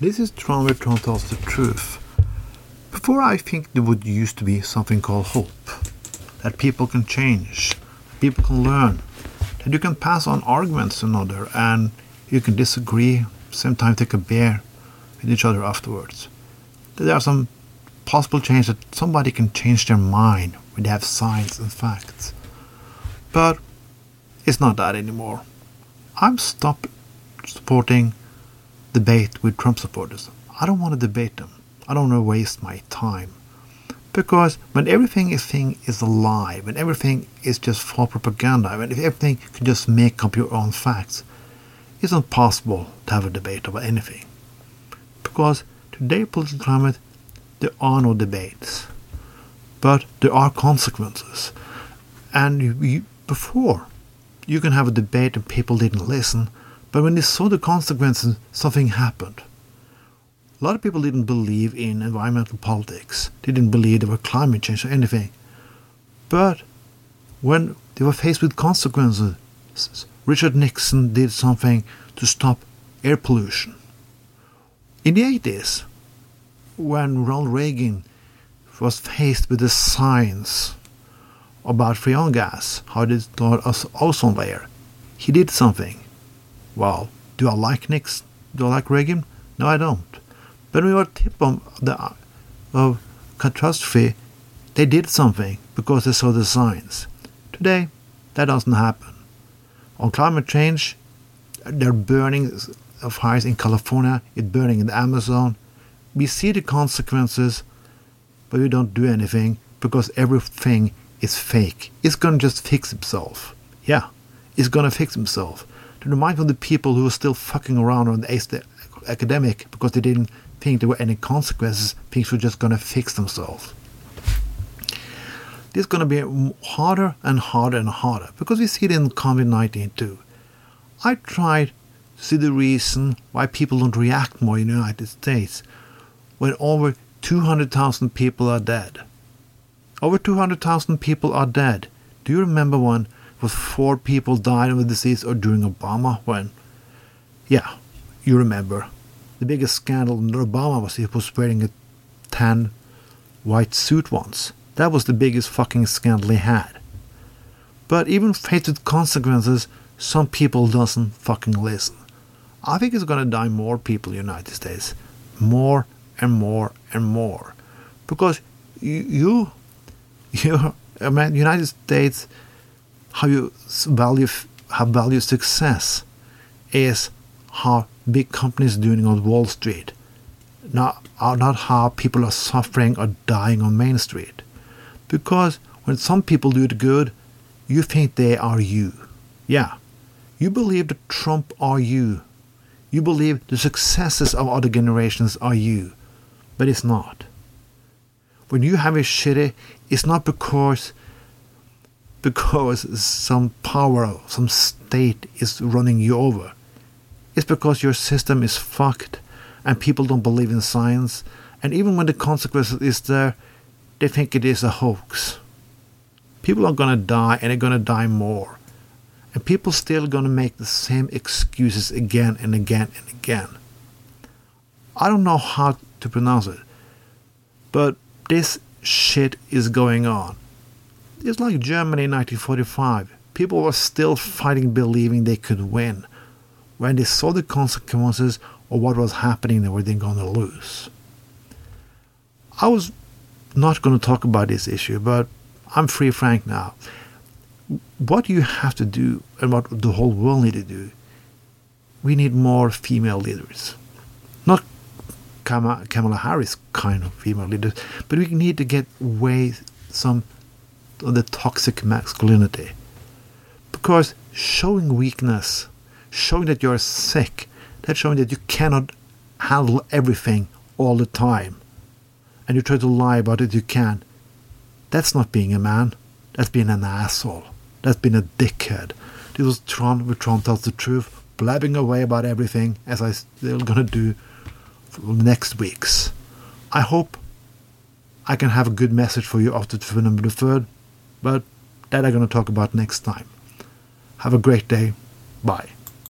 This is Tron where Tron tells the truth. Before I think there would used to be something called hope. That people can change, people can learn, that you can pass on arguments to another and you can disagree, same time take a beer with each other afterwards. That there are some possible change that somebody can change their mind when they have science and facts. But it's not that anymore. I'm stopped supporting debate with Trump supporters. I don't want to debate them. I don't want to waste my time. Because when everything is thing is a lie, when everything is just for propaganda, when if everything can just make up your own facts, it's not possible to have a debate about anything. Because today political climate there are no debates. But there are consequences. And you, you, before you can have a debate and people didn't listen, but when they saw the consequences, something happened. A lot of people didn't believe in environmental politics. They didn't believe there were climate change or anything. But when they were faced with consequences, Richard Nixon did something to stop air pollution. In the 80s, when Ronald Reagan was faced with the science about freon gas, how it destroyed ozone layer, he did something. Well, do I like Nixon? Do I like Reagan? No, I don't. But when we were tip of the of catastrophe, they did something because they saw the signs. Today, that doesn't happen. On climate change, they're burning of fires in California, it's burning in the Amazon. We see the consequences, but we don't do anything because everything is fake. It's gonna just fix itself. Yeah, it's gonna fix itself. To remind of the people who are still fucking around on the academic because they didn't think there were any consequences, things were just gonna fix themselves. This is gonna be harder and harder and harder because we see it in COVID 19 too. I tried to see the reason why people don't react more in the United States when over 200,000 people are dead. Over 200,000 people are dead. Do you remember when was four people died of the disease or during Obama when? Yeah, you remember. The biggest scandal in Obama was he was wearing a tan white suit once. That was the biggest fucking scandal he had. But even with consequences, some people doesn't fucking listen. I think it's gonna die more people in the United States. More and more and more. Because you, you, you I mean, United States how you value how value success is how big companies doing on Wall Street, not not how people are suffering or dying on Main Street. Because when some people do it good, you think they are you. Yeah, you believe that Trump are you. You believe the successes of other generations are you, but it's not. When you have a shitty, it's not because because some power, some state is running you over. It's because your system is fucked and people don't believe in science. And even when the consequence is there, they think it is a hoax. People are gonna die and they're gonna die more. And people still gonna make the same excuses again and again and again. I don't know how to pronounce it, but this shit is going on. It's like Germany in 1945. People were still fighting, believing they could win. When they saw the consequences of what was happening, they were then going to lose. I was not going to talk about this issue, but I'm free frank now. What you have to do, and what the whole world need to do, we need more female leaders. Not Kamala Harris kind of female leaders, but we need to get away some of the toxic masculinity. Because showing weakness, showing that you're sick, that's showing that you cannot handle everything all the time, and you try to lie about it you can. That's not being a man. That's being an asshole. That's being a dickhead. This was Tron, where Tron tells the truth, blabbing away about everything, as I'm still gonna do for the next week's. I hope I can have a good message for you after November the 3rd. But that I'm going to talk about next time. Have a great day. Bye.